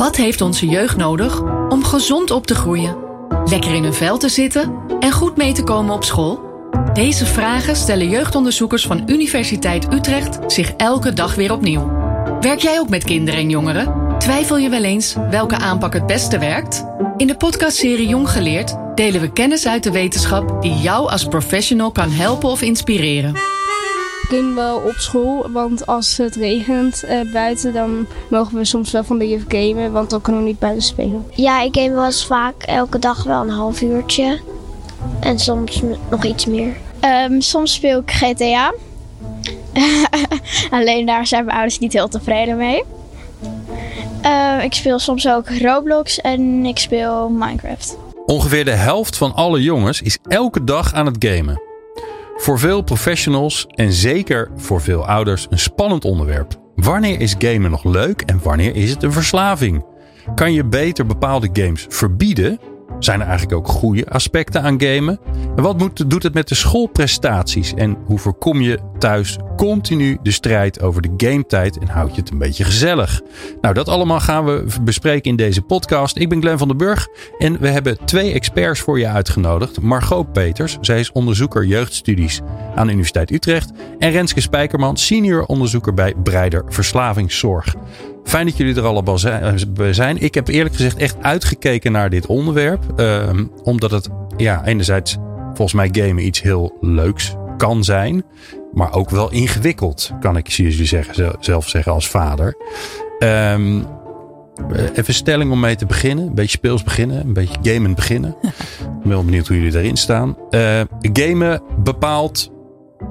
Wat heeft onze jeugd nodig om gezond op te groeien? Lekker in hun vel te zitten en goed mee te komen op school? Deze vragen stellen jeugdonderzoekers van Universiteit Utrecht zich elke dag weer opnieuw. Werk jij ook met kinderen en jongeren? Twijfel je wel eens welke aanpak het beste werkt? In de podcastserie Jong Geleerd delen we kennis uit de wetenschap die jou als professional kan helpen of inspireren. Gamen wel op school, want als het regent uh, buiten, dan mogen we soms wel van de juf gamen, want dan kunnen we niet buiten spelen. Ja, ik game wel eens vaak elke dag wel een half uurtje. En soms nog iets meer. Um, soms speel ik GTA. Alleen daar zijn mijn ouders niet heel tevreden mee. Uh, ik speel soms ook Roblox en ik speel Minecraft. Ongeveer de helft van alle jongens is elke dag aan het gamen. Voor veel professionals en zeker voor veel ouders een spannend onderwerp. Wanneer is gamen nog leuk en wanneer is het een verslaving? Kan je beter bepaalde games verbieden zijn er eigenlijk ook goede aspecten aan gamen? En wat moet, doet het met de schoolprestaties? En hoe voorkom je thuis continu de strijd over de gametijd en houd je het een beetje gezellig? Nou, dat allemaal gaan we bespreken in deze podcast. Ik ben Glenn van den Burg en we hebben twee experts voor je uitgenodigd. Margot Peters, zij is onderzoeker jeugdstudies aan de Universiteit Utrecht. En Renske Spijkerman, senior onderzoeker bij Breider Verslavingszorg. Fijn dat jullie er allemaal eh, zijn. Ik heb eerlijk gezegd echt uitgekeken naar dit onderwerp. Ehm, omdat het, ja, enerzijds volgens mij gamen iets heel leuks kan zijn. Maar ook wel ingewikkeld, kan ik jullie zeggen, zelf zeggen als vader. Um, even stelling om mee te beginnen. Een beetje speels beginnen. Een beetje gamen beginnen. Ik ben wel benieuwd hoe jullie daarin staan. Uh, gamen bepaalt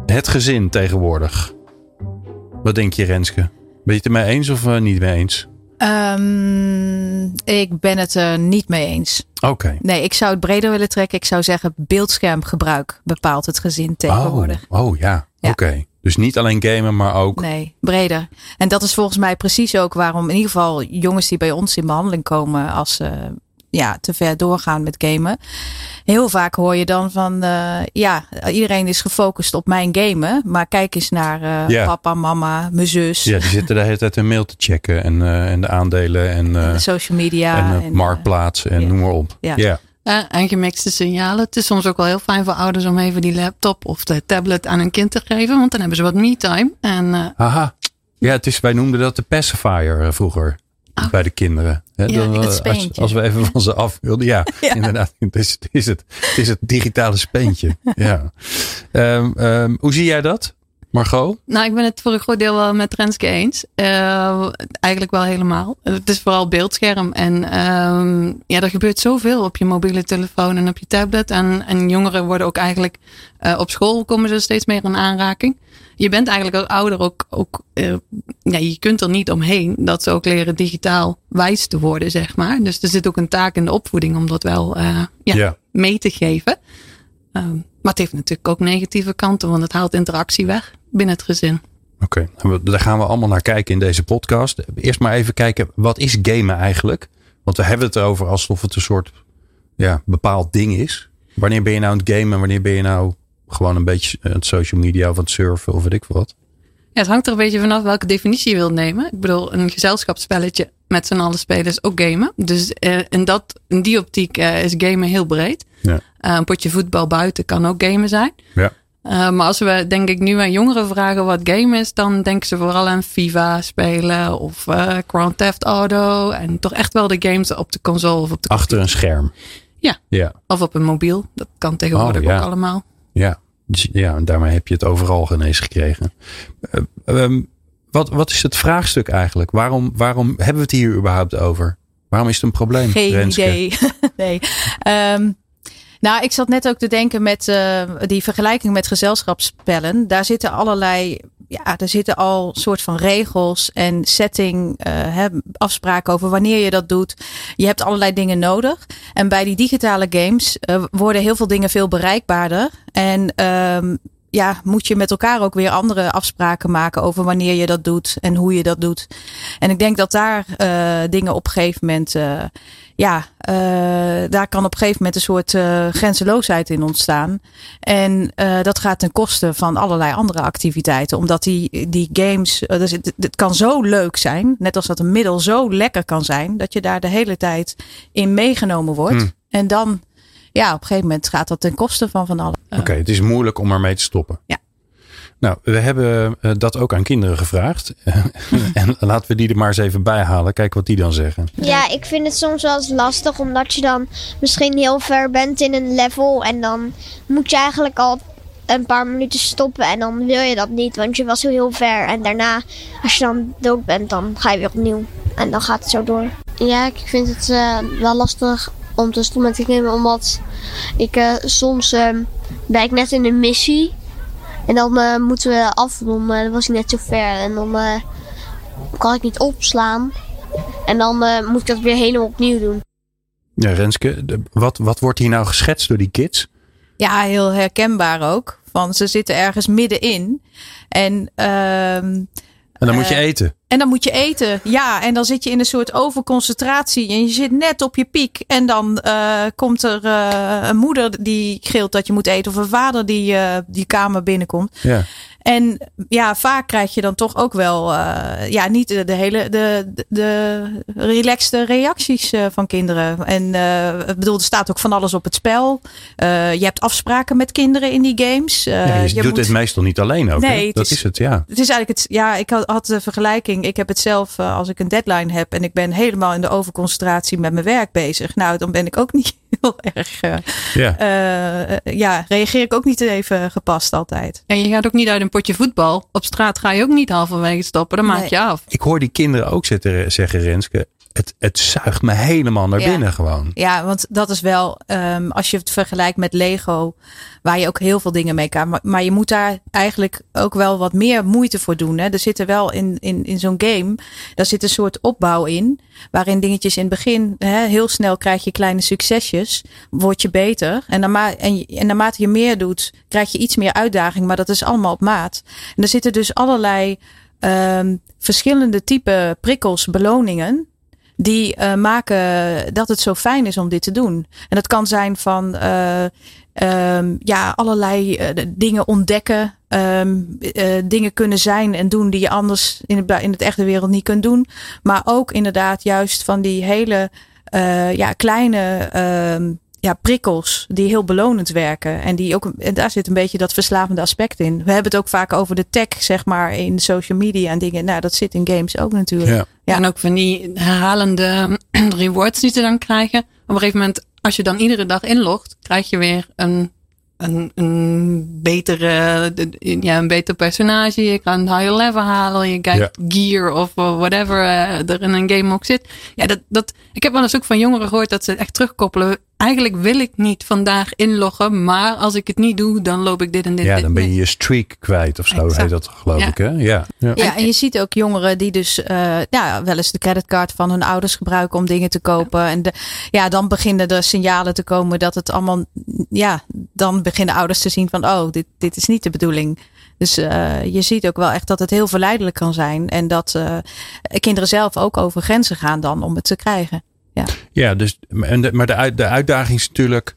het gezin tegenwoordig. Wat denk je, Renske? Ben je het ermee eens of uh, niet mee eens? Um, ik ben het er niet mee eens. Oké. Nee, ik zou het breder willen trekken. Ik zou zeggen, beeldschermgebruik bepaalt het gezin tegenwoordig. Oh, oh ja, oké. Dus niet alleen gamen, maar ook. Nee, breder. En dat is volgens mij precies ook waarom in ieder geval jongens die bij ons in behandeling komen als ze ja, te ver doorgaan met gamen. Heel vaak hoor je dan van, uh, ja, iedereen is gefocust op mijn gamen. Maar kijk eens naar uh, papa, mama, mijn zus. Ja, die zitten de hele tijd een mail te checken. En, uh, en de aandelen en, de social media. En, en marktplaats en noem maar op. Ja. ja. en gemixte signalen. Het is soms ook wel heel fijn voor ouders om even die laptop of de tablet aan hun kind te geven. Want dan hebben ze wat me-time. En, Aha. Ja, het is, wij noemden dat de pacifier vroeger. Oh. bij de kinderen. Ja, dan, als, als, we even van ze af wilden. Ja, inderdaad. Het is, het, is het, het is het digitale speentje. ja. Um, um, hoe zie jij dat? Margot? Nou, ik ben het voor een groot deel wel met Renske eens. Uh, eigenlijk wel helemaal. Het is vooral beeldscherm. En um, ja, er gebeurt zoveel op je mobiele telefoon en op je tablet. En, en jongeren worden ook eigenlijk uh, op school komen ze steeds meer in aanraking je bent eigenlijk als ouder ook, ook uh, ja, je kunt er niet omheen dat ze ook leren digitaal wijs te worden, zeg maar. Dus er zit ook een taak in de opvoeding om dat wel uh, ja, ja, mee te geven. Um, maar het heeft natuurlijk ook negatieve kanten, want het haalt interactie weg binnen het gezin. Oké, okay. daar gaan we allemaal naar kijken in deze podcast. Eerst maar even kijken, wat is gamen eigenlijk? Want we hebben het erover alsof het een soort ja, bepaald ding is. Wanneer ben je nou aan het gamen? Wanneer ben je nou gewoon een beetje het social media of het surfen of weet ik wat? Ja, het hangt er een beetje vanaf welke definitie je wilt nemen. Ik bedoel, een gezelschapsspelletje met z'n allen spelen is ook gamen. Dus uh, in, dat, in die optiek uh, is gamen heel breed. Ja. Uh, een potje voetbal buiten kan ook gamen zijn. Ja. maar als we denk ik nu aan jongeren vragen wat game is, dan denken ze vooral aan FIFA spelen of Grand Theft Auto. En toch echt wel de games op de console of op de Achter een scherm. Ja. ja. Of op een mobiel. Dat kan tegenwoordig oh, ja. ook allemaal. Ja, dus, ja, en daarmee heb je het overal genees gekregen. Uh, um, wat, wat is het vraagstuk eigenlijk? Waarom, waarom hebben we het hier überhaupt over? Waarom is het een probleem? Geen Renske? idee. nee. Um, nou, ik zat net ook te denken met uh, die vergelijking met gezelschapsspellen. Daar zitten allerlei ja, er zitten al soort van regels en setting, uh, hè, afspraken over wanneer je dat doet. Je hebt allerlei dingen nodig. En bij die digitale games uh, worden heel veel dingen veel bereikbaarder. En um, ja, moet je met elkaar ook weer andere afspraken maken over wanneer je dat doet en hoe je dat doet. En ik denk dat daar uh, dingen op een gegeven moment, uh, ja, uh, daar kan op een gegeven moment een soort grenzeloosheid in ontstaan. En dat gaat ten koste van allerlei andere activiteiten. Omdat die, die games, dus het, het kan zo leuk zijn, net als dat een middel zo lekker kan zijn, dat je daar de hele tijd in meegenomen wordt. Hmm. En dan ja, op een gegeven moment gaat dat ten koste van van alles. Oké, het is moeilijk om ermee te stoppen. Ja. Nou, we hebben eh, dat ook aan kinderen gevraagd. en laten we die er maar eens even bij halen. Kijken wat die dan zeggen. Ja, ik vind het soms wel eens lastig. Omdat je dan misschien heel ver bent in een level. En dan moet je eigenlijk al een paar minuten stoppen. En dan wil je dat niet. Want je was heel, heel ver. En daarna, als je dan dood bent, dan ga je weer opnieuw. En dan gaat het zo door. Ja, ik vind het uh, wel lastig om te stoppen met. Omdat ik uh, soms uh, ben ik net in een missie. En dan uh, moeten we af. Dan was ik net zo ver. En dan kan ik niet opslaan. En dan moet ik dat weer helemaal opnieuw doen. Ja, Renske, wat, wat wordt hier nou geschetst door die kids? Ja, heel herkenbaar ook. Van ze zitten ergens middenin. En ehm, en dan moet je eten. En dan moet je eten. Ja, en dan zit je in een soort overconcentratie. En je zit net op je piek. En dan uh, komt er uh, een moeder die gilt dat je moet eten. Of een vader die die kamer binnenkomt. Ja. En ja, vaak krijg je dan toch ook wel, uh, ja, niet de, de hele, de, de, de relaxte reacties uh, van kinderen. En uh, ik bedoel, er staat ook van alles op het spel. je hebt afspraken met kinderen in die games. Ja, je, je, doet moet... het meestal niet alleen ook. Nee, dat is, is, het, ja. Het is eigenlijk het, ja, ik had, had de vergelijking. Ik heb het zelf als ik een deadline heb en ik ben helemaal in de overconcentratie met mijn werk bezig. Nou, dan ben ik ook niet heel erg. ja. ja, reageer ik ook niet even gepast altijd. En je gaat ook niet uit een potje voetbal. Op straat ga je ook niet halverwege stoppen. Dan maak je af. Ik hoor die kinderen ook zitten, zeggen, Renske. Het, het zuigt me helemaal naar binnen gewoon. Ja, want dat is wel, um, als je het vergelijkt met Lego, waar je ook heel veel dingen mee kan. Maar, maar je moet daar eigenlijk ook wel wat meer moeite voor doen. Hè. Er zit er wel in, in, in zo'n game, daar zit een soort opbouw in. Waarin dingetjes in het begin, hè, heel snel krijg je kleine succesjes. Word je beter. En, naarmate, en, en naarmate je meer doet, krijg je iets meer uitdaging. Maar dat is allemaal op maat. En er zitten dus allerlei um, verschillende type prikkels, beloningen die uh, maken dat het zo fijn is om dit te doen. En dat kan zijn van uh, um, ja, allerlei uh, dingen ontdekken. Um, dingen kunnen zijn en doen die je anders in in het echte wereld niet kunt doen. Maar ook inderdaad juist van die hele ja, kleine um, ja, prikkels die heel belonend werken. En, die ook, en daar zit een beetje dat verslavende aspect in. We hebben het ook vaak over de tech, zeg maar, in social media en dingen. Nou, dat zit in games ook natuurlijk. Ja. ja. En ook van die herhalende rewards die ze dan krijgen. Op een gegeven moment, als je dan iedere dag inlogt, krijg je weer een een, een betere, ja, een beter personage. Je kan een higher level halen. Je kijkt gear of whatever uh, er in een game ook zit. Ja, dat, dat, ik heb wel eens ook van jongeren gehoord dat ze echt terugkoppelen. Eigenlijk wil ik niet vandaag inloggen, maar als ik het niet doe, dan loop ik dit en dit. Ja, dan ben je je streak kwijt of zo, exact. heet dat geloof ik. Hè? Ja. Ja. ja, en je ziet ook jongeren die dus uh, ja, wel eens de creditcard van hun ouders gebruiken om dingen te kopen. En de, ja, dan beginnen er signalen te komen dat het allemaal, ja, dan beginnen ouders te zien van, oh, dit, dit is niet de bedoeling. Dus uh, je ziet ook wel echt dat het heel verleidelijk kan zijn. En dat uh, kinderen zelf ook over grenzen gaan dan om het te krijgen. Ja, ja dus, en maar de, uit, de uitdaging is natuurlijk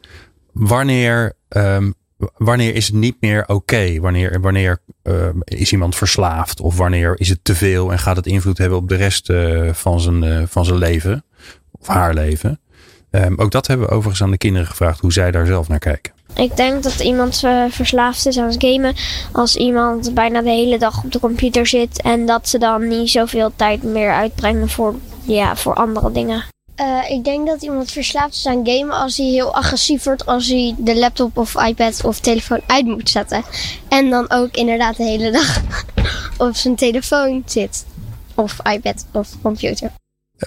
wanneer, um, wanneer is het niet meer oké? Okay? Wanneer, wanneer uh, is iemand verslaafd? Of wanneer is het te veel en gaat het invloed hebben op de rest uh, van, zijn, uh, van zijn leven? Of haar leven? Um, ook dat hebben we overigens aan de kinderen gevraagd hoe zij daar zelf naar kijken. Ik denk dat iemand uh, verslaafd is aan het gamen als iemand bijna de hele dag op de computer zit en dat ze dan niet zoveel tijd meer uitbrengen voor, ja, voor andere dingen. Uh, ik denk dat iemand verslaafd is aan gamen als hij heel agressief wordt als hij de laptop of iPad of telefoon uit moet zetten. En dan ook inderdaad de hele dag op zijn telefoon zit. Of iPad of computer.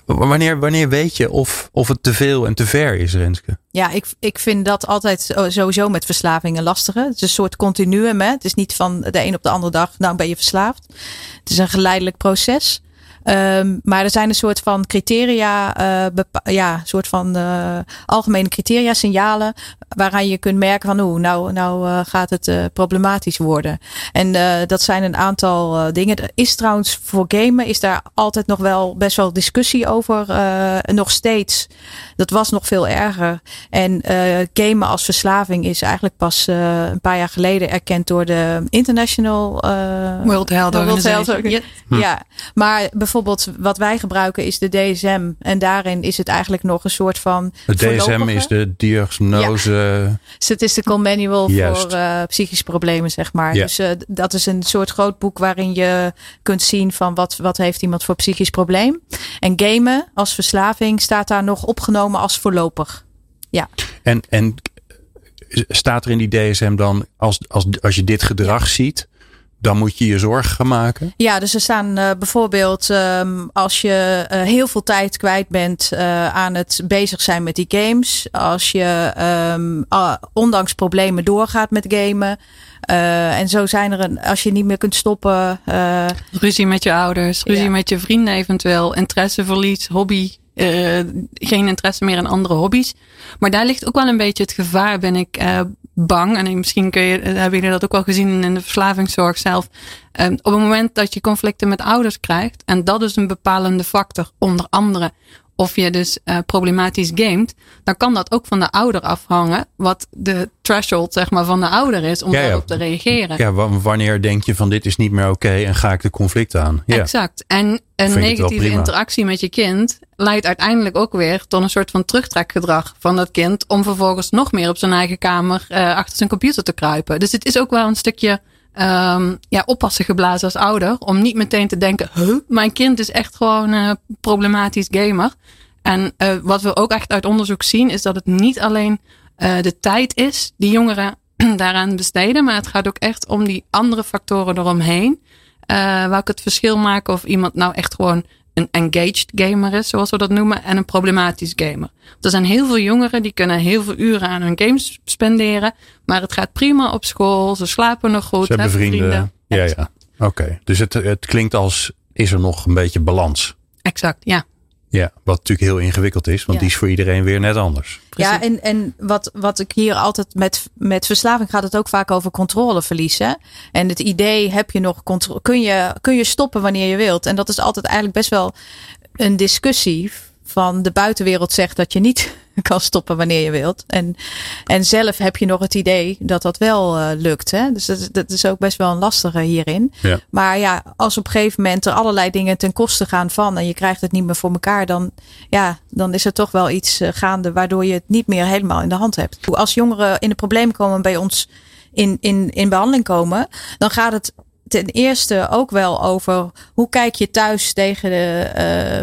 Wanneer, wanneer weet je of, of het te veel en te ver is, Renske? Ja, ik, ik vind dat altijd sowieso met verslavingen lastiger. Het is een soort continuum. Hè? Het is niet van de een op de andere dag, nou ben je verslaafd. Het is een geleidelijk proces. Ehm, maar er zijn een soort van criteria, uh, ja, soort van uh, algemene criteria, signalen, waaraan je kunt merken van oeh, nou, nou uh, gaat het problematisch worden. En dat zijn een aantal dingen. Er is trouwens voor gamen is daar altijd nog wel best wel discussie over. nog steeds. Dat was nog veel erger. En gamen als verslaving is eigenlijk pas een paar jaar geleden erkend door de International World Health Organization. Ja, ja, maar bijvoorbeeld wat wij gebruiken is de DSM. En daarin is het eigenlijk nog een soort van. De DSM is de diagnose. Ja. Statistical Manual Juist. voor uh, psychische problemen, zeg maar. Ja. Dus uh, dat is een soort groot boek waarin je kunt zien van wat, wat heeft iemand voor psychisch probleem. En gamen als verslaving staat daar nog opgenomen als voorlopig. Ja. En, en staat er in die DSM dan, als, als, als je dit gedrag ja. ziet, dan moet je je zorgen gaan maken? Ja, dus er staan uh, bijvoorbeeld um, als je uh, heel veel tijd kwijt bent uh, aan het bezig zijn met die games. Als je um, ondanks problemen doorgaat met gamen. En zo zijn er een, als je niet meer kunt stoppen. ruzie met je ouders, ruzie ja. met je vrienden eventueel, interesseverlies, hobby. geen interesse meer in andere hobby's. Maar daar ligt ook wel een beetje het gevaar, ben ik bang. En misschien kun je, hebben jullie dat ook wel gezien in de verslavingszorg zelf. Um, op het moment dat je conflicten met ouders krijgt, en dat is een bepalende factor, onder andere of je dus uh, problematisch gamet, dan kan dat ook van de ouder afhangen. Wat de threshold zeg maar, van de ouder is om ja, daarop ja. te reageren. Ja, wanneer denk je van dit is niet meer oké okay en ga ik de conflict aan? Ja. Exact. En een negatieve interactie met je kind leidt uiteindelijk ook weer tot een soort van terugtrekgedrag van dat kind. Om vervolgens nog meer op zijn eigen kamer uh, achter zijn computer te kruipen. Dus het is ook wel een stukje um, ja, oppassen geblazen als ouder. Om niet meteen te denken, huh, mijn kind is echt gewoon uh, problematisch gamer. En uh, wat we ook echt uit onderzoek zien, is dat het niet alleen uh, de tijd is die jongeren daaraan besteden. Maar het gaat ook echt om die andere factoren eromheen. welke het verschil maken of iemand nou echt gewoon een engaged gamer is, zoals we dat noemen, en een problematisch gamer. Er zijn heel veel jongeren die kunnen heel veel uren aan hun games spenderen, maar het gaat prima op school, ze slapen nog goed, ze hebben vrienden. vrienden. Ja, ja. Oké, okay. dus het, het klinkt als is er nog een beetje balans. Exact, ja. Ja, wat natuurlijk heel ingewikkeld is, want ja. die is voor iedereen weer net anders. Precies. Ja, en, en wat, wat ik hier altijd met, met verslaving gaat het ook vaak over controleverlies. Hè? En het idee heb je nog controle. Kun je, kun je stoppen wanneer je wilt? En dat is altijd eigenlijk best wel een discussie van de buitenwereld zegt dat je niet kan stoppen wanneer je wilt. En, en zelf heb je nog het idee dat dat wel uh, lukt. Hè? Dus dat, dat is ook best wel een lastige hierin. Ja. Maar ja, als op een gegeven moment er allerlei dingen ten koste gaan van en je krijgt het niet meer voor elkaar, dan, ja, dan is er toch wel iets uh, gaande waardoor je het niet meer helemaal in de hand hebt. Als jongeren in de problemen komen bij ons in, in, in behandeling komen, dan gaat het ten eerste ook wel over hoe kijk je thuis tegen, de,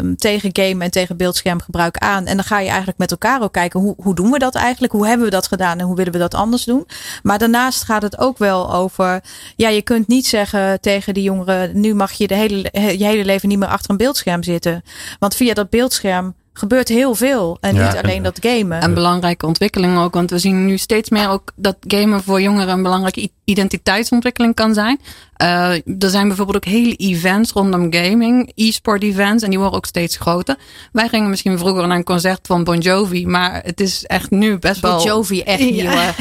uh, tegen game en tegen beeldschermgebruik aan. En dan ga je eigenlijk met elkaar ook kijken hoe, hoe doen we dat eigenlijk? Hoe hebben we dat gedaan en hoe willen we dat anders doen? Maar daarnaast gaat het ook wel over, ja, je kunt niet zeggen tegen die jongeren, nu mag je de hele, je hele leven niet meer achter een beeldscherm zitten. Want via dat beeldscherm gebeurt heel veel. En ja, niet alleen en, dat gamen. En belangrijke ontwikkelingen ook. Want we zien nu steeds meer ook dat gamen voor jongeren een belangrijke identiteitsontwikkeling kan zijn. Uh, er zijn bijvoorbeeld ook hele events rondom gaming, e-sport events, en die worden ook steeds groter. Wij gingen misschien vroeger naar een concert van Bon Jovi, maar het is echt nu best wel. Bon Jovi, echt niet ja.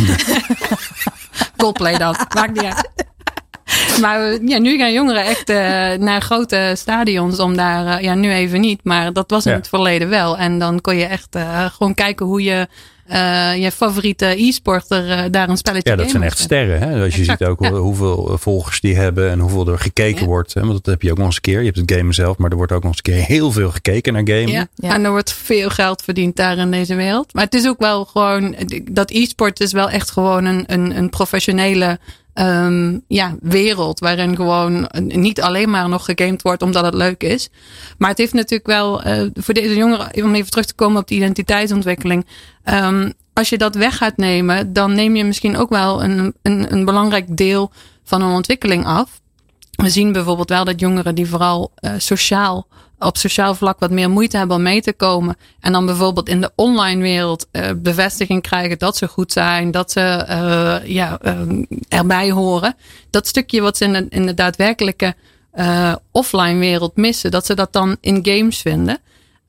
Coldplay dan, maakt niet uit. Maar ja, nu gaan jongeren echt uh, naar grote stadions om daar, uh, ja, nu even niet, maar dat was in ja. het verleden wel. En dan kon je echt uh, gewoon kijken hoe je uh, je favoriete e-sporter uh, daar een spelletje Ja, dat zijn echt sterren. Hè? Als je exact, ziet ook ja. hoeveel volgers die hebben en hoeveel er gekeken ja. wordt. Hè? Want dat heb je ook nog eens een keer. Je hebt het gamen zelf, maar er wordt ook nog eens een keer heel veel gekeken naar gamen. Ja, ja. en er wordt veel geld verdiend daar in deze wereld. Maar het is ook wel gewoon, dat e-sport is wel echt gewoon een, een, een professionele um, ja, wereld. Waarin gewoon niet alleen maar nog gegamed wordt omdat het leuk is. Maar het heeft natuurlijk wel uh, voor deze jongeren, om even terug te komen op de identiteitsontwikkeling. Um, als je dat weg gaat nemen, dan neem je misschien ook wel een, een, een belangrijk deel van een ontwikkeling af. We zien bijvoorbeeld wel dat jongeren die vooral uh, sociaal op sociaal vlak wat meer moeite hebben om mee te komen. En dan bijvoorbeeld in de online wereld uh, bevestiging krijgen dat ze goed zijn, dat ze uh, ja, erbij horen. Dat stukje wat ze in de, in de daadwerkelijke eh, offline wereld missen, dat ze dat dan in games vinden.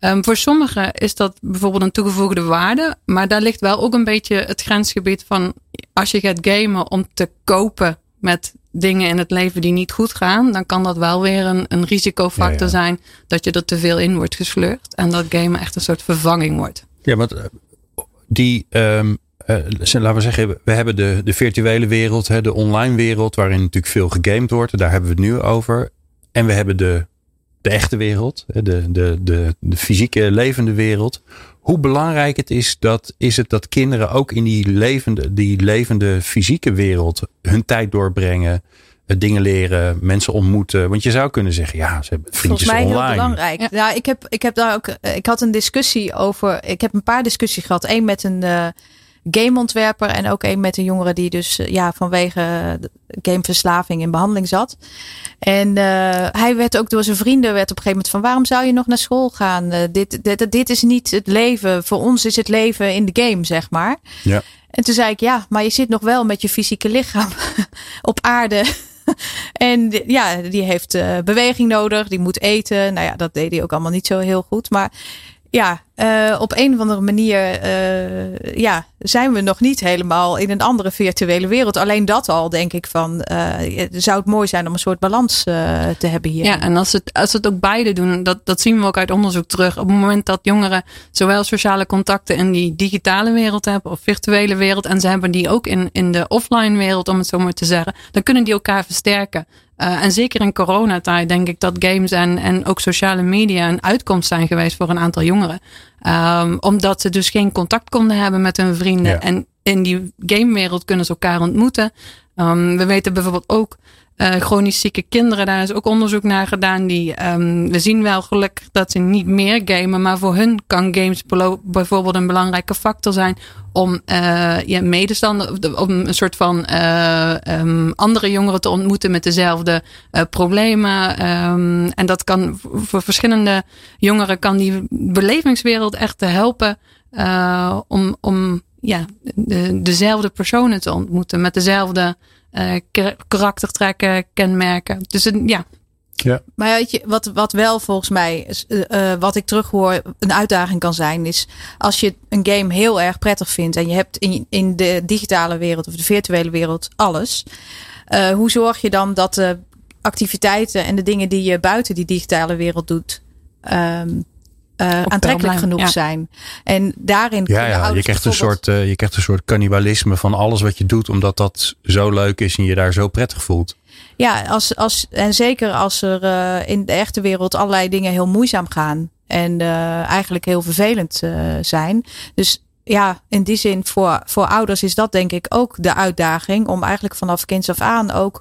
Um, voor sommigen is dat bijvoorbeeld een toegevoegde waarde, maar daar ligt wel ook een beetje het grensgebied van als je gaat gamen om te kopen met dingen in het leven die niet goed gaan, dan kan dat wel weer een, een risicofactor zijn dat je er te veel in wordt gesleurd en dat gamen echt een soort vervanging wordt. Ja, want eh, die, um, uh, laten we zeggen, we hebben de, de virtuele wereld, hè, de online wereld, waarin natuurlijk veel gegamed wordt. Daar hebben we het nu over. En we hebben de, de echte wereld, de, de, de, de fysieke levende wereld. Hoe belangrijk het is, dat, is het dat kinderen ook in die levende, die levende fysieke wereld hun tijd doorbrengen eh, dingen leren, mensen ontmoeten. Want je zou kunnen zeggen, ja, ze hebben vriendjes Volgens mij online. heel belangrijk. Ja. Nou, ik heb, ik heb daar ook, eh, ik had een discussie over. Ik heb een paar discussies gehad. Eén met een uh, gameontwerper en ook één met een jongere die dus uh, ja vanwege gameverslaving in behandeling zat. En uh, hij werd ook door zijn vrienden werd op een gegeven moment van waarom zou je nog naar school gaan? dit, dit, dit is niet het leven. Voor ons is het leven in de game, zeg maar. Ja. En toen zei ik ja, maar je zit nog wel met je fysieke lichaam op aarde. en ja, die heeft beweging nodig, die moet eten. Nou ja, dat deed hij ook allemaal niet zo heel goed. Maar ja, uh, op een of andere manier uh, ja, zijn we nog niet helemaal in een andere virtuele wereld. Alleen dat al, denk ik, van uh, zou het mooi zijn om een soort balans te hebben hier. Ja, en als het, als het ook beide doen, dat, dat zien we ook uit onderzoek terug. Op het moment dat jongeren zowel sociale contacten in die digitale wereld hebben of virtuele wereld, en ze hebben die ook in, in de offline wereld, om het zo maar te zeggen, dan kunnen die elkaar versterken. En zeker in coronatijd denk ik dat games en, en ook sociale media een uitkomst zijn geweest voor een aantal jongeren. Um, omdat ze dus geen contact konden hebben met hun vrienden. Ja. En in die gamewereld kunnen ze elkaar ontmoeten. Um, we weten bijvoorbeeld ook uh, chronisch zieke kinderen. Daar is ook onderzoek naar gedaan. Die, um, we zien wel gelukkig dat ze niet meer gamen. Maar voor hun kan games bijvoorbeeld een belangrijke factor zijn. Om uh, ja, medestander, om een soort van uh, andere jongeren te ontmoeten met dezelfde problemen. Um, en dat kan voor verschillende jongeren kan die belevingswereld echt helpen. om, om ja, de, dezelfde personen te ontmoeten. Met dezelfde uh, karaktertrekken, kenmerken. Dus een, ja. Ja. Maar weet je, wat, wat wel volgens mij, uh, wat ik terughoor, een uitdaging kan zijn, is als je een game heel erg prettig vindt en je hebt in, in de digitale wereld of de virtuele wereld alles. Uh, hoe zorg je dan dat de activiteiten en de dingen die je buiten die digitale wereld doet, um, uh, aantrekkelijk genoeg ja. zijn. En daarin ja, ja je krijgt een soort uh, je krijgt een soort cannibalisme van alles wat je doet, omdat dat zo leuk is en je daar zo prettig voelt. Ja, als, als, en zeker als er uh, in de echte wereld allerlei dingen heel moeizaam gaan en eigenlijk heel vervelend zijn. Dus ja, in die zin voor, voor ouders is dat denk ik ook de uitdaging om eigenlijk vanaf kinds af aan ook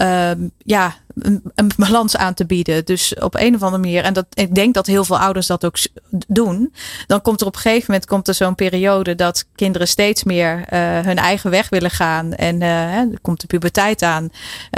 um, ja, een, een, balans aan te bieden. Dus op een of andere manier, en dat, ik denk dat heel veel ouders dat ook doen, dan komt er op een gegeven moment komt er zo'n periode dat kinderen steeds meer uh, hun eigen weg willen gaan. En uh, er komt de puberteit aan.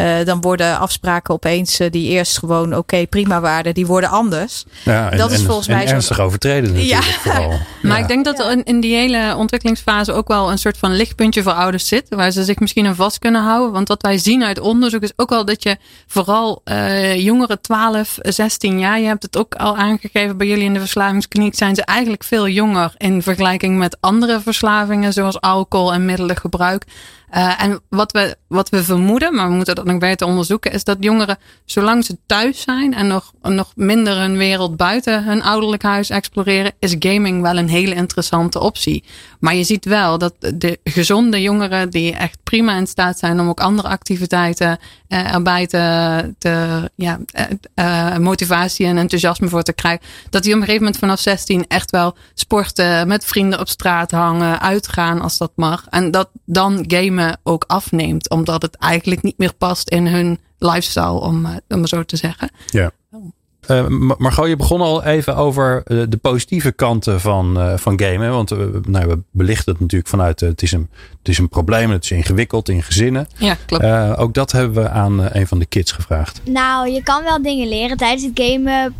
Uh, dan worden afspraken opeens die eerst gewoon oké, okay, prima waren, die worden anders. Ja, en, dat is en, volgens en mij ernstig overtreden natuurlijk ja. vooral. Maar ja. ik denk dat er in, in die hele ontwikkelingsfase ook wel een soort van lichtpuntje voor ouders zit, waar ze zich misschien aan vast kunnen houden. Want wat wij zien uit onderzoek is ook wel dat je vooral uh, jongeren 12, 16 jaar, je hebt het ook al aangegeven bij jullie in de verslavingskliniek, zijn ze eigenlijk veel jonger in vergelijking met andere verslavingen zoals alcohol en middelengebruik. Uh, en wat we, wat we vermoeden, maar we moeten dat nog beter onderzoeken, is dat jongeren, zolang ze thuis zijn en nog, nog minder hun wereld buiten hun ouderlijk huis exploreren, is gaming wel een hele interessante optie. Maar je ziet wel dat de gezonde jongeren, die echt prima in staat zijn om ook andere activiteiten uh, erbij te, te ja, uh, motivatie en enthousiasme voor te krijgen, dat die op een gegeven moment vanaf 16 echt wel sporten, met vrienden op straat hangen, uitgaan als dat mag. En dat dan gamen ook afneemt, omdat het eigenlijk niet meer past in hun lifestyle, om, om maar zo te zeggen. Ja. Uh, Margot, je begon al even over uh, de positieve kanten van, uh, van gamen. Want nou, we belichten het natuurlijk vanuit het, is een, het is een probleem, het is ingewikkeld in gezinnen. Ja, klopt. ook dat hebben we aan een van de kids gevraagd. Nou, je kan wel dingen leren tijdens het gamen.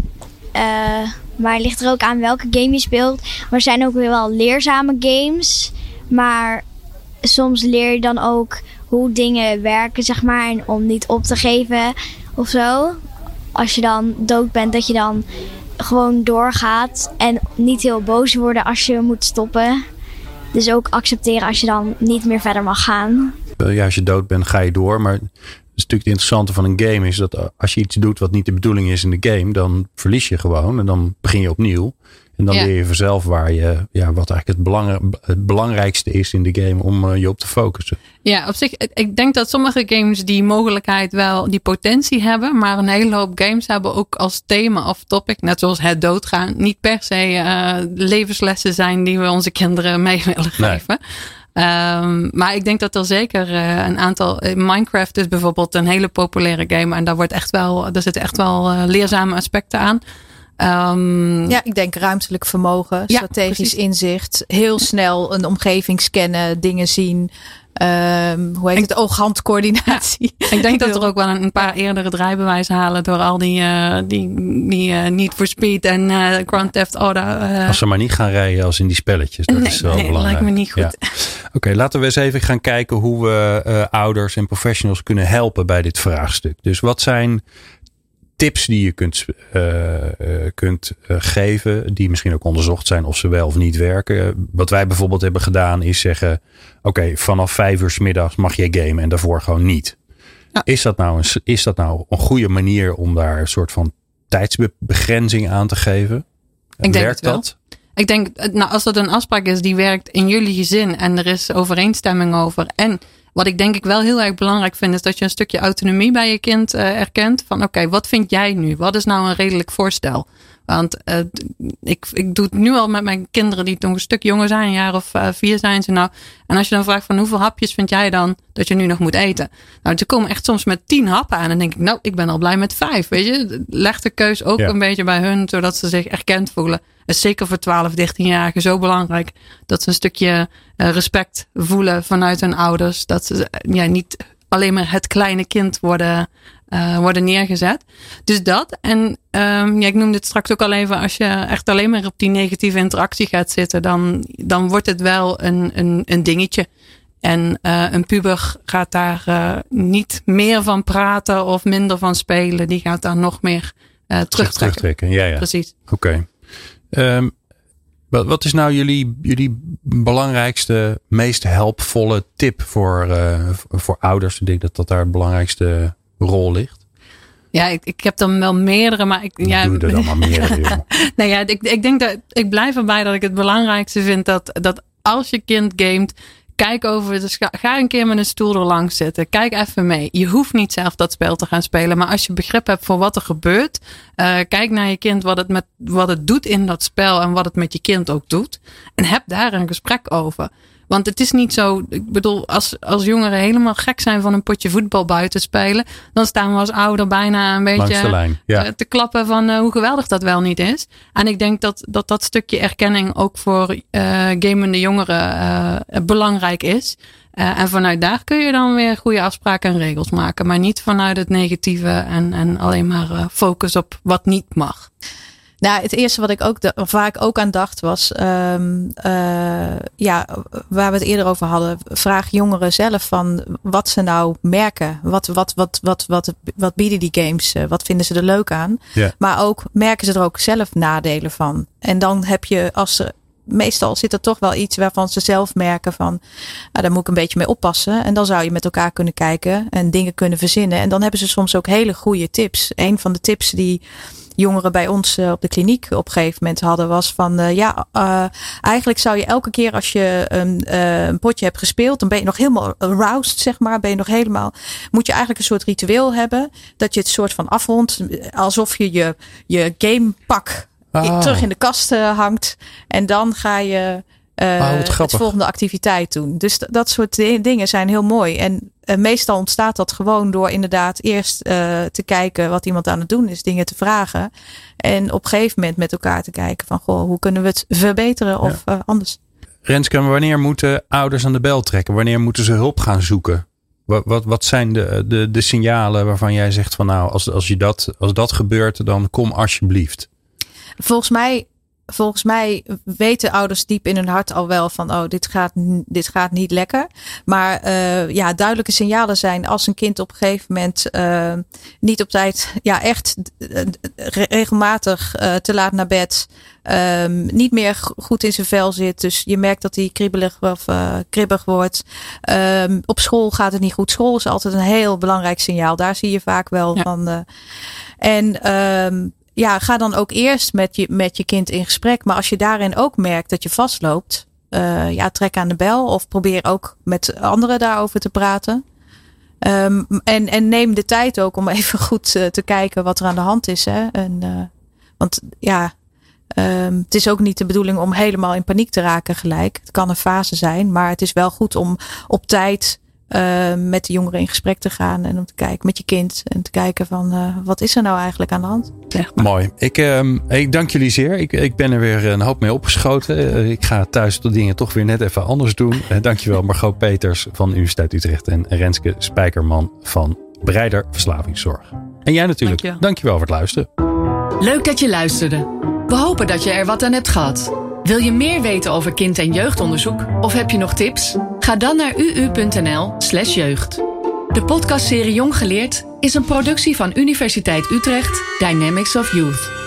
maar het ligt er ook aan welke game je speelt. Maar er zijn ook weer wel leerzame games. Maar soms leer je dan ook hoe dingen werken, zeg maar. En om niet op te geven of zo. als je dan dood bent, dat je dan gewoon doorgaat en niet heel boos worden als je moet stoppen. Dus ook accepteren als je dan niet meer verder mag gaan. Ja, als je dood bent, ga je door. Maar het is natuurlijk het interessante van een game is dat als je iets doet wat niet de bedoeling is in de game, dan verlies je gewoon en dan begin je opnieuw. En dan Ja. leer je vanzelf waar je, ja, wat eigenlijk het, belang, het belangrijkste is in de game om eh, je op te focussen. Ja, op zich, ik- denk dat sommige games die mogelijkheid wel, die potentie hebben. Maar een hele hoop games hebben ook als thema of topic, net zoals het doodgaan, niet per se eh, levenslessen zijn die we onze kinderen mee willen Nee. geven. Ehm, maar ik denk dat er zeker eh, een aantal. Minecraft is bijvoorbeeld een hele populaire game. En daar, wordt echt wel, daar zitten echt wel leerzame aspecten aan. Ehm, Ja, ik denk ruimtelijk vermogen, Ja, strategisch precies. inzicht, heel snel een omgeving scannen, dingen zien. Ehm, hoe heet het? Oog-handcoördinatie. Ik denk dat er ook wel een, paar eerdere draaibewijzen halen door al die, eh, die, die Need for Speed en eh Grand Theft Auto. eh, Als ze maar niet gaan rijden als in die spelletjes. Dat Nee, is wel nee, belangrijk. lijkt me niet goed. Ja. Oké, laten we eens even gaan kijken hoe we eh, ouders en professionals kunnen helpen bij dit vraagstuk. Dus wat zijn tips die je kunt, eh, eh, kunt eh, geven, die misschien ook onderzocht zijn of ze wel of niet werken? Wat wij bijvoorbeeld hebben gedaan is zeggen, oké, vanaf vijf uur 's middags mag je gamen en daarvoor gewoon niet. Ja. Is, dat nou een, is dat nou een goede manier om daar een soort van tijdsbegrenzing aan te geven? Ik denk Werkt dat? Ik denk, nou, als dat een afspraak is die werkt in jullie gezin en er is overeenstemming over. En wat ik denk ik wel heel erg belangrijk vind, is dat je een stukje autonomie bij je kind eh, erkent. Van oké, wat vind jij nu? Wat is nou een redelijk voorstel? Want eh, ik, ik doe het nu al met mijn kinderen die nog een stuk jonger zijn, een jaar of eh, vier zijn ze nou. En als je dan vraagt van hoeveel hapjes vind jij dan dat je nu nog moet eten? Nou, ze komen echt soms met tien happen aan. En dan denk ik, nou, ik ben al blij met vijf. Weet je, leg de keus ook Ja. een beetje bij hun, zodat ze zich erkend voelen. Het is zeker voor 12, 13-jarigen zo belangrijk dat ze een stukje eh, respect voelen vanuit hun ouders. Dat ze ja, niet alleen maar het kleine kind worden, eh, worden neergezet. Dus dat. En ehm, ja, ik noemde het straks ook al even. Als je echt alleen maar op die negatieve interactie gaat zitten, dan, dan wordt het wel een, een, een dingetje. En eh, een puber gaat daar eh, niet meer van praten of minder van spelen. Die gaat daar nog meer terugtrekken. terugtrekken. Ja, ja. Precies. Oké. Ehm, wat, wat is nou jullie, jullie belangrijkste, meest helpvolle tip voor, voor ouders? Ik denk dat dat daar de belangrijkste rol ligt. Ja, ik, ik heb dan wel meerdere, maar ik, ja, Doe er dan maar meer. joh. Nou ja, ik, ik denk dat ik blijf erbij dat ik het belangrijkste vind dat, dat als je kind gamet, kijk over de scha- Ga een keer met een stoel er langs zitten. Kijk even mee. Je hoeft niet zelf dat spel te gaan spelen. Maar als je begrip hebt voor wat er gebeurt. eh, kijk naar je kind wat het, met, wat het doet in dat spel. En wat het met je kind ook doet. En heb daar een gesprek over. Want het is niet zo. Ik bedoel, als, als jongeren helemaal gek zijn van een potje voetbal buiten spelen. Dan staan we als ouder bijna een beetje lijn. Ja. eh, te klappen van eh, hoe geweldig dat wel niet is. En ik denk dat dat, dat stukje erkenning ook voor eh gamende jongeren eh, belangrijk is. Eh, en vanuit daar kun je dan weer goede afspraken en regels maken. Maar niet vanuit het negatieve en, en alleen maar eh, focus op wat niet mag. Nou, het eerste wat ik ook, waar ik ook aan dacht was, ehm, eh, ja, waar we het eerder over hadden, vraag jongeren zelf van wat ze nou merken. Wat, wat, wat, wat, wat, wat bieden die games? eh, Wat vinden ze er leuk aan? Ja. Maar ook merken ze er ook zelf nadelen van? En dan heb je, als ze, meestal zit er toch wel iets waarvan ze zelf merken van, nou, daar moet ik een beetje mee oppassen. En dan zou je met elkaar kunnen kijken en dingen kunnen verzinnen. En dan hebben ze soms ook hele goede tips. Een van de tips die jongeren bij ons eh, op de kliniek op een gegeven moment hadden, was van eh, ja, eh, eigenlijk zou je elke keer als je een, een potje hebt gespeeld, dan ben je nog helemaal aroused, zeg maar. Ben je nog helemaal, moet je eigenlijk een soort ritueel hebben, dat je het soort van afrondt, alsof je je, je gamepak Oh. terug in de kast eh, hangt. En dan ga je eh, Oh, het volgende activiteit doen. Dus dat soort di- dingen zijn heel mooi. En eh, meestal ontstaat dat gewoon door inderdaad eerst te kijken wat iemand aan het doen is, dingen te vragen. En op een gegeven moment met elkaar te kijken van goh, hoe kunnen we het verbeteren of anders. Renske, wanneer moeten ouders aan de bel trekken? Wanneer moeten ze hulp gaan zoeken? Wat, wat, wat zijn de, de, de signalen waarvan jij zegt van nou, als, als, je dat, als dat gebeurt, dan kom alsjeblieft. Volgens mij volgens mij weten ouders diep in hun hart al wel van, oh, dit gaat, dit gaat niet lekker. Maar uh, ja, duidelijke signalen zijn als een kind op een gegeven moment uh, niet op tijd, ja, echt regelmatig uh, te laat naar bed. Um, niet meer goed in zijn vel zit. Dus je merkt dat hij kriebelig of kribbig wordt. Um, op school gaat het niet goed. School is altijd een heel belangrijk signaal. Daar zie je vaak wel ja. van. en um, ja, ga dan ook eerst met je, met je kind in gesprek. Maar als je daarin ook merkt dat je vastloopt, uh, ja, trek aan de bel of probeer ook met anderen daarover te praten. Um, en, en neem de tijd ook om even goed uh, te kijken wat er aan de hand is. Hè? En, uh, want ja, um, het is ook niet de bedoeling om helemaal in paniek te raken gelijk. Het kan een fase zijn, maar het is wel goed om op tijd uh, met de jongeren in gesprek te gaan en om te kijken met je kind en te kijken van uh, wat is er nou eigenlijk aan de hand. Mooi. Ik, uh, ik dank jullie zeer. Ik, ik ben er weer een hoop mee opgeschoten. Uh, ik ga thuis de dingen toch weer net even anders doen. dankjewel Margot Peters van de Universiteit Utrecht en Renske Spijkerman van Breider Verslavingszorg. En jij natuurlijk. Dankjewel. dankjewel voor het luisteren. Leuk dat je luisterde. We hopen dat je er wat aan hebt gehad. Wil je meer weten over kind- en jeugdonderzoek of heb je nog tips? Ga dan naar uu.nl/slash jeugd. De podcastserie Jong Geleerd is een productie van Universiteit Utrecht Dynamics of Youth.